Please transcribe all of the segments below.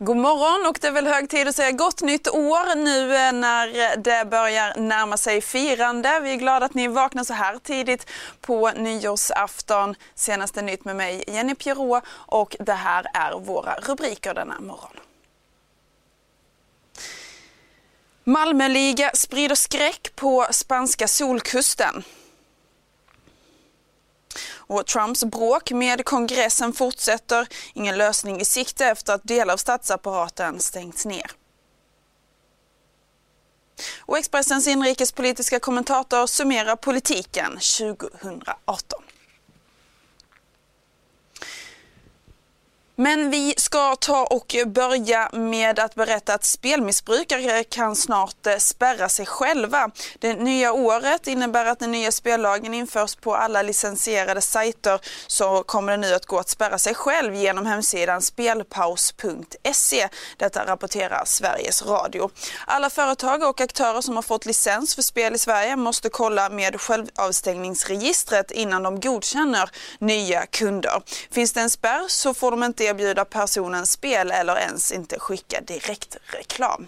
God morgon och det är väl hög tid att säga gott nytt år nu eh, när det börjar närma sig firande. Vi är glada att ni vaknar så här tidigt på nyårsafton. Senaste nytt med mig Jenny Pierrot och det här är våra rubriker denna morgon. Malmöliga sprider skräck på spanska solkusten. Och Trumps bråk med kongressen fortsätter. Ingen lösning i sikte efter att delar av statsapparaten stängts ner. Och Expressens inrikespolitiska kommentator summerar politiken 2018. Men vi ska ta och börja med att berätta att spelmissbrukare kan snart eh, spärra sig själva. Det nya året innebär att den nya spellagen införs på alla licensierade sajter så kommer det nu att gå att spärra sig själv genom hemsidan spelpaus.se. Detta rapporterar Sveriges Radio. Alla företag och aktörer som har fått licens för spel i Sverige måste kolla med självavstängningsregistret innan de godkänner nya kunder. Finns det en spärr så får de inte erbjuda personen spel eller ens inte skicka direktreklam.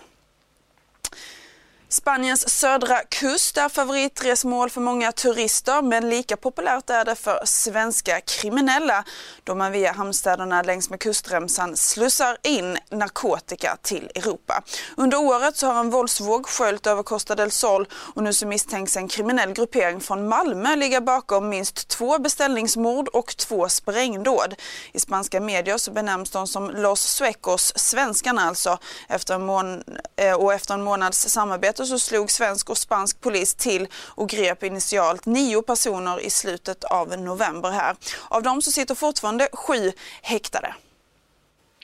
Spaniens södra kust är favoritresmål för många turister men lika populärt är det för svenska kriminella då man via hamnstäderna längs med kustremsan slussar in narkotika till Europa. Under året så har en våldsvåg sköljt över Costa del Sol och nu så misstänks en kriminell gruppering från Malmö ligga bakom minst två beställningsmord och två sprängdåd. I spanska medier så benämns de som Los Suecos, svenskarna alltså, efter en mån eh, och efter en månads samarbete så slog svensk och spansk polis till och grep initialt nio personer i slutet av november här. Av dem så sitter fortfarande sju häktade.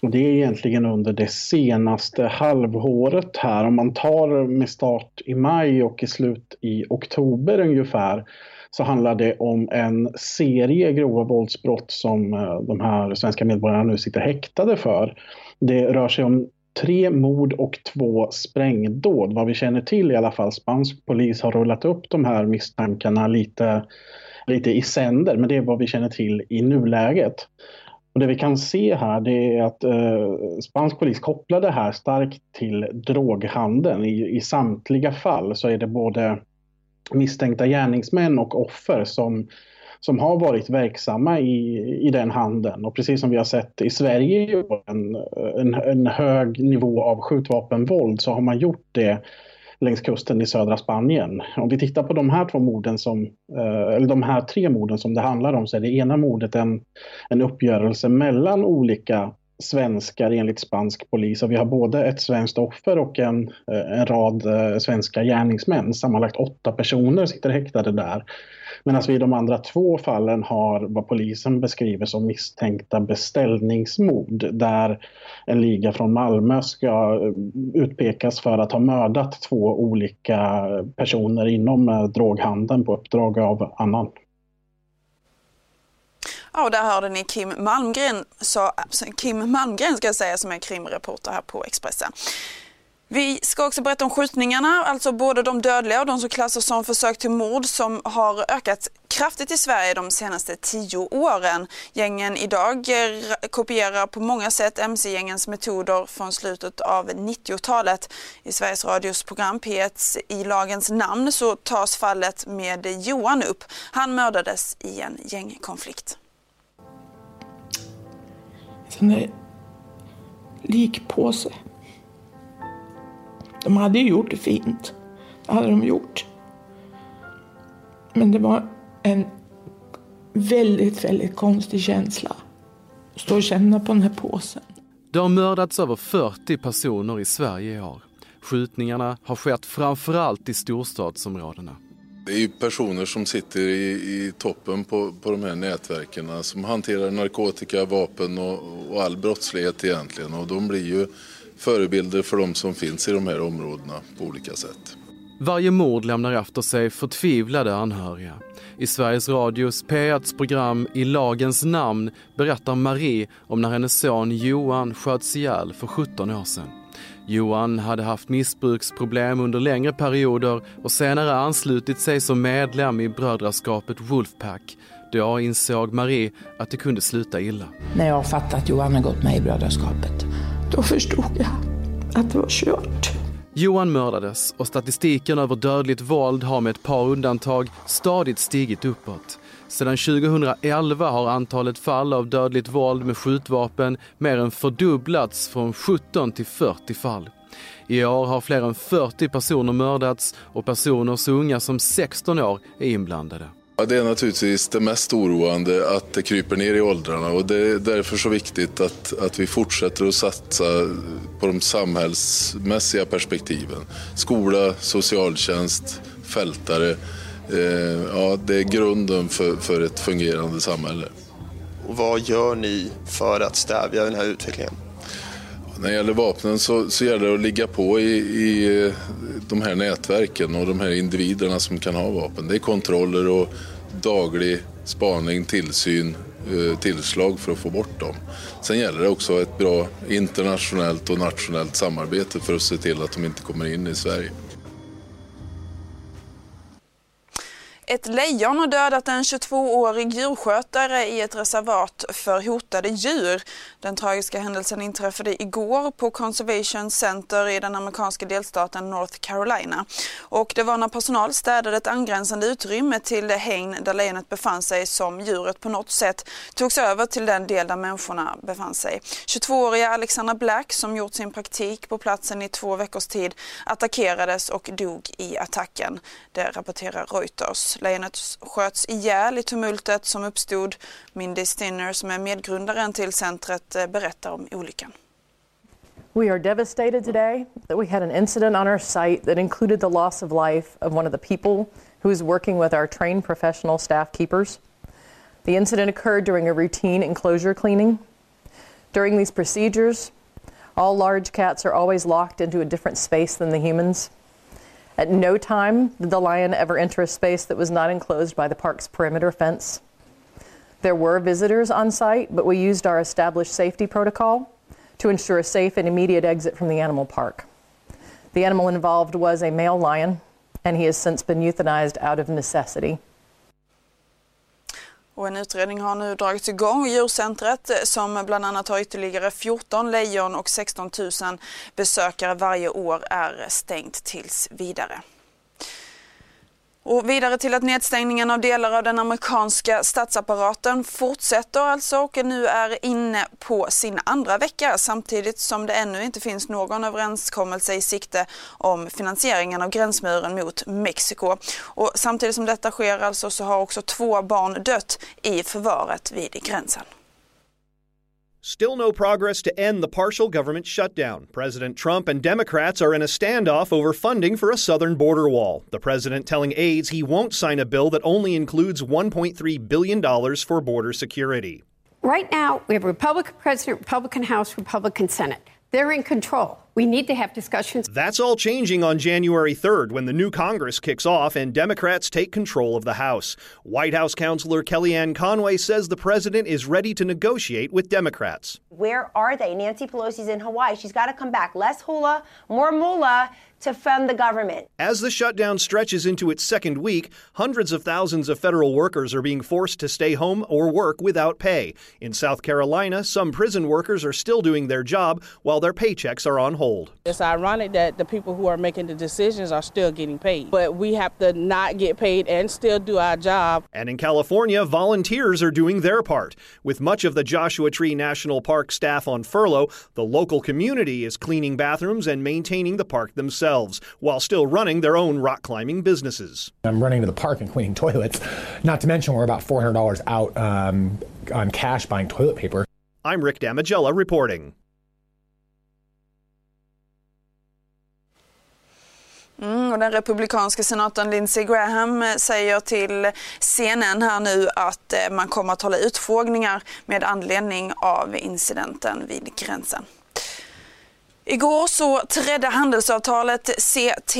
Det är egentligen under det senaste halvåret här. Om man tar med start i maj och i slut i oktober ungefär så handlar det om en serie grova våldsbrott som eh, de här svenska medborgarna nu sitter häktade för. Det rör sig om tre mord och två sprängdåd. Vad vi känner till i alla fall. Spansk polis har rullat upp de här misstankarna lite, lite i sänder, men det är vad vi känner till i nuläget. Och det vi kan se här det är att eh, spansk polis kopplar det här starkt till droghandeln. I, I samtliga fall så är det både misstänkta gärningsmän och offer som som har varit verksamma i, i den handeln. Och precis som vi har sett i Sverige en, en, en hög nivå av skjutvapenvåld så har man gjort det längs kusten i södra Spanien. Om vi tittar på de här två morden som, eh, eller de här tre morden som det handlar om så är det ena mordet en, en uppgörelse mellan olika svenskar enligt spansk polis. Och vi har både ett svenskt offer och en, eh, en rad eh, svenska gärningsmän. Sammanlagt åtta personer sitter häktade där. Medan vi i de andra två fallen har vad polisen beskriver som misstänkta beställningsmord där en liga från Malmö ska eh, utpekas för att ha mördat två olika personer inom droghandeln på uppdrag av annan. Ja, och där hörde ni Kim Malmgren, så, äh, Kim Malmgren ska jag säga, som är krimreporter här på Expressen. Vi ska också berätta om skjutningarna, alltså både de dödliga och de som klassas som försök till mord som har ökat kraftigt i Sverige de senaste tio åren. Gängen idag eh, kopierar på många sätt mc-gängens metoder från slutet av 90-talet. I Sveriges Radios program P1 i lagens namn så tas fallet med Johan upp. Han mördades i en gängkonflikt. Sån där likpåse de hade ju gjort det fint. Det hade de gjort. Men det var en väldigt, väldigt konstig känsla. Att stå och känna på den här påsen. Det har mördats över 40 personer i Sverige i år. Skjutningarna har skett framförallt i storstadsområdena. Det är ju personer som sitter i, i toppen på, på de här nätverken alltså, som hanterar narkotika, vapen och, och all brottslighet egentligen. Och de blir ju förebilder för de som finns i de här områdena på olika sätt. Varje mord lämnar efter sig förtvivlade anhöriga. I Sveriges Radios P1s program I lagens namn berättar Marie om när hennes son Johan sköts ihjäl för 17 år sedan. Johan hade haft missbruksproblem under längre perioder och senare anslutit sig som medlem i brödraskapet Wolfpack. Då insåg Marie att det kunde sluta illa. När jag fattade att Johan hade gått med i brödraskapet, då förstod jag att det var kört. Johan mördades och statistiken över dödligt våld har med ett par undantag stadigt stigit uppåt. Sedan 2011 har antalet fall av dödligt våld med skjutvapen mer än fördubblats från 17 till 40 fall. I år har fler än 40 personer mördats och personer så unga som 16 år är inblandade. Ja, det är naturligtvis det mest oroande att det kryper ner i åldrarna och det är därför så viktigt att, att vi fortsätter att satsa på de samhällsmässiga perspektiven. Skola, socialtjänst, fältare. Eh, ja, det är grunden för, för ett fungerande samhälle. Och vad gör ni för att stävja den här utvecklingen? När det gäller vapnen så, så gäller det att ligga på i, i de här nätverken och de här individerna som kan ha vapen. Det är kontroller och daglig spaning, tillsyn, eh, tillslag för att få bort dem. Sen gäller det också ett bra internationellt och nationellt samarbete för att se till att de inte kommer in i Sverige. Ett lejon har dödat en 22-årig djurskötare i ett reservat för hotade djur. Den tragiska händelsen inträffade igår på Conservation Center i den amerikanska delstaten North Carolina. Och det var när personal städade ett angränsande utrymme till det hägn där lejonet befann sig som djuret på något sätt togs över till den del där människorna befann sig. 22-åriga Alexandra Black som gjort sin praktik på platsen i två veckors tid attackerades och dog i attacken. Det rapporterar Reuters. Lejonet sköts ihjäl i tumultet som uppstod. Mindy Stinner som är medgrundaren till centret eh, berättar om olyckan. We are devastated today that we had an incident on our site that included the loss of life of one of the people who is working with our trained professional staff keepers. The incident occurred during a routine enclosure cleaning. During these procedures, all large cats are always locked into a different space than the humans. At no time did the lion ever enter a space that was not enclosed by the park's perimeter fence. There were visitors on site, but we used our established safety protocol to ensure a safe and immediate exit from the animal park. The animal involved was a male lion, and he has since been euthanized out of necessity. Och en utredning har nu dragits igång. Djurcentret eh, som bland annat har ytterligare 14 lejon och 16 000 besökare varje år är stängt tills vidare. Och vidare till att nedstängningen av delar av den amerikanska statsapparaten fortsätter alltså och nu är inne på sin andra vecka samtidigt som det ännu inte finns någon överenskommelse i sikte om finansieringen av gränsmuren mot Mexiko. Och samtidigt som detta sker alltså så har också två barn dött i förvaret vid gränsen. Still no progress to end the partial government shutdown. President Trump and Democrats are in a standoff over funding for a southern border wall. The president telling aides he won't sign a bill that only includes $1.3 billion for border security. Right now, we have Republican president, Republican House, Republican Senate. They're in control. We need to have discussions. That's all changing on January 3rd when the new Congress kicks off and Democrats take control of the House. White House counselor Kellyanne Conway says the president is ready to negotiate with Democrats. Where are they? Nancy Pelosi's in Hawaii. She's got to come back. Less hula, more moolah to fund the government. As the shutdown stretches into its second week, hundreds of thousands of federal workers are being forced to stay home or work without pay. In South Carolina, some prison workers are still doing their job while their paychecks are on hold. It's ironic that the people who are making the decisions are still getting paid, but we have to not get paid and still do our job. And in California, volunteers are doing their part. With much of the Joshua Tree National Park staff on furlough, the local community is cleaning bathrooms and maintaining the park themselves while still running their own rock climbing businesses. I'm running to the park and cleaning toilets. Not to mention, we're about $400 out um, on cash buying toilet paper. I'm Rick Damagella reporting. Mm, och den republikanska senatorn Lindsey Graham eh, säger till CNN här nu att eh, man kommer att hålla utfrågningar med anledning av incidenten vid gränsen. Igår så trädde handelsavtalet CT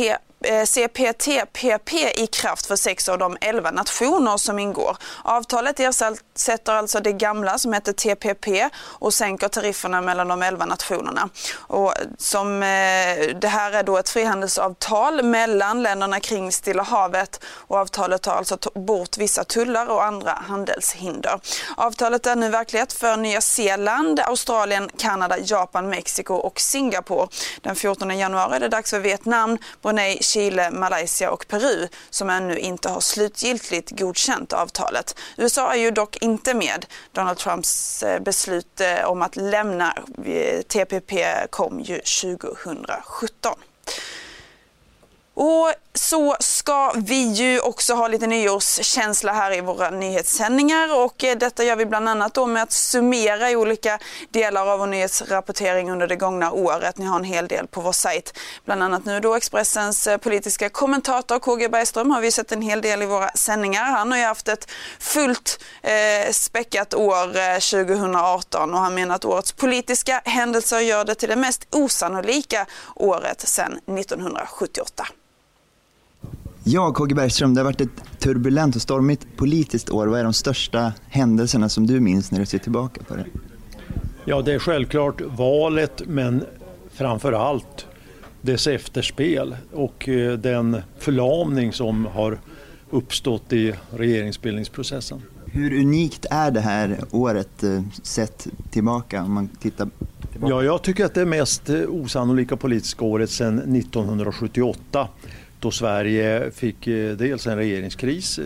Eh, CPTPP i kraft för sex av de elva nationer som ingår. Avtalet ersätter alltså det gamla som hette TPP och sänker tarifferna mellan de elva nationerna. Och som, eh, det här är då ett frihandelsavtal mellan länderna kring Stilla havet och avtalet tar alltså bort vissa tullar och andra handelshinder. Avtalet är nu verklighet för Nya Zeeland, Australien, Kanada, Japan, Mexiko och Singapore. Den 14 januari är det dags för Vietnam, Brunei, Chile, Malaysia och Peru som ännu inte har slutgiltigt godkänt avtalet. USA är ju dock inte med. Donald Trumps eh, beslut eh, om att lämna eh, TPP kom ju 2017. Och så ska vi ju också ha lite nyårskänsla här i våra nyhetssändningar och eh, detta gör vi bland annat då med att summera i olika delar av vår nyhetsrapportering under det gångna året. Ni har en hel del på vår sajt. Bland annat nu då Expressens eh, politiska kommentator KG Bergström har vi sett en hel del i våra sändningar. Han har ju haft ett fullt eh, späckat år eh, 2018 och han menar att årets politiska händelser gör det till det mest osannolika året sedan 1978. Ja, KG Bergström, det har varit ett turbulent och stormigt politiskt år. Vad är de största händelserna som du minns när du ser tillbaka på det? Ja, det är självklart valet, men framför allt dess efterspel och eh, den förlamning som har uppstått i regeringsbildningsprocessen. Hur unikt är det här året eh, sett tillbaka om man tittar tillbaka? Ja, jag tycker att det är mest eh, osannolika politiska året sedan 1978 då Sverige fick eh, dels en regeringskris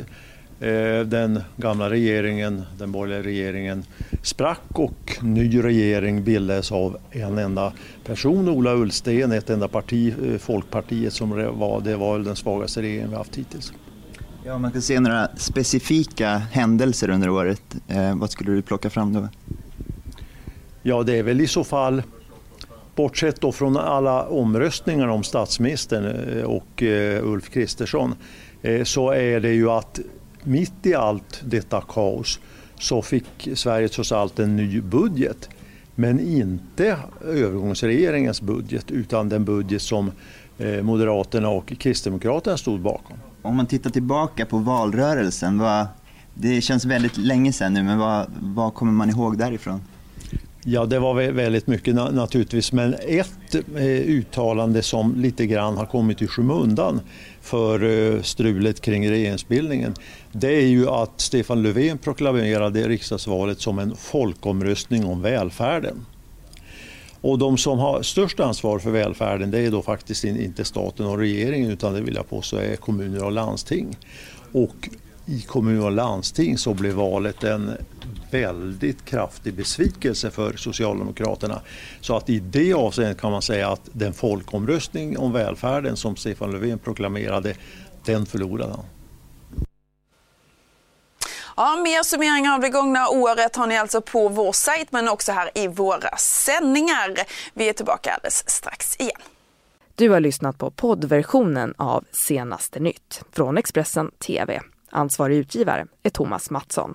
eh, den gamla regeringen, den borgerliga regeringen sprack och ny regering bildades av en enda person, Ola Ullsten, ett enda parti, eh, Folkpartiet som var, det var den svagaste regeringen vi haft hittills. Ja, man kan se några specifika händelser under året. Eh, vad skulle du plocka fram då? Ja, det är väl i så fall bortsett då från alla omröstningar om statsministern eh, och eh, Ulf Kristersson eh, så är det ju att mitt i allt detta kaos så fick Sverige trots allt en ny budget. Men inte övergångsregeringens budget utan den budget som Moderaterna och Kristdemokraterna stod bakom. Om man tittar tillbaka på valrörelsen, vad, det känns väldigt länge sedan nu, men vad, vad kommer man ihåg därifrån? Ja, det var väldigt mycket naturligtvis, men ett eh, uttalande som lite grann har kommit i skymundan för eh, strulet kring regeringsbildningen, det är ju att Stefan Löfven proklamerade riksdagsvalet som en folkomröstning om välfärden. Och de som har störst ansvar för välfärden det är då faktiskt inte staten och regeringen utan det vill jag påstå är kommuner och landsting. Och i kommuner och landsting så blev valet en väldigt kraftig besvikelse för Socialdemokraterna. Så att i det avseendet kan man säga att den folkomröstning om välfärden som Stefan Löfven proklamerade, den förlorade han. Ja, mer summeringar av det gångna året har ni alltså på vår sajt men också här i våra sändningar. Vi är tillbaka alldeles strax igen. Du har lyssnat på poddversionen av Senaste nytt från Expressen TV. Ansvarig utgivare är Thomas Mattsson.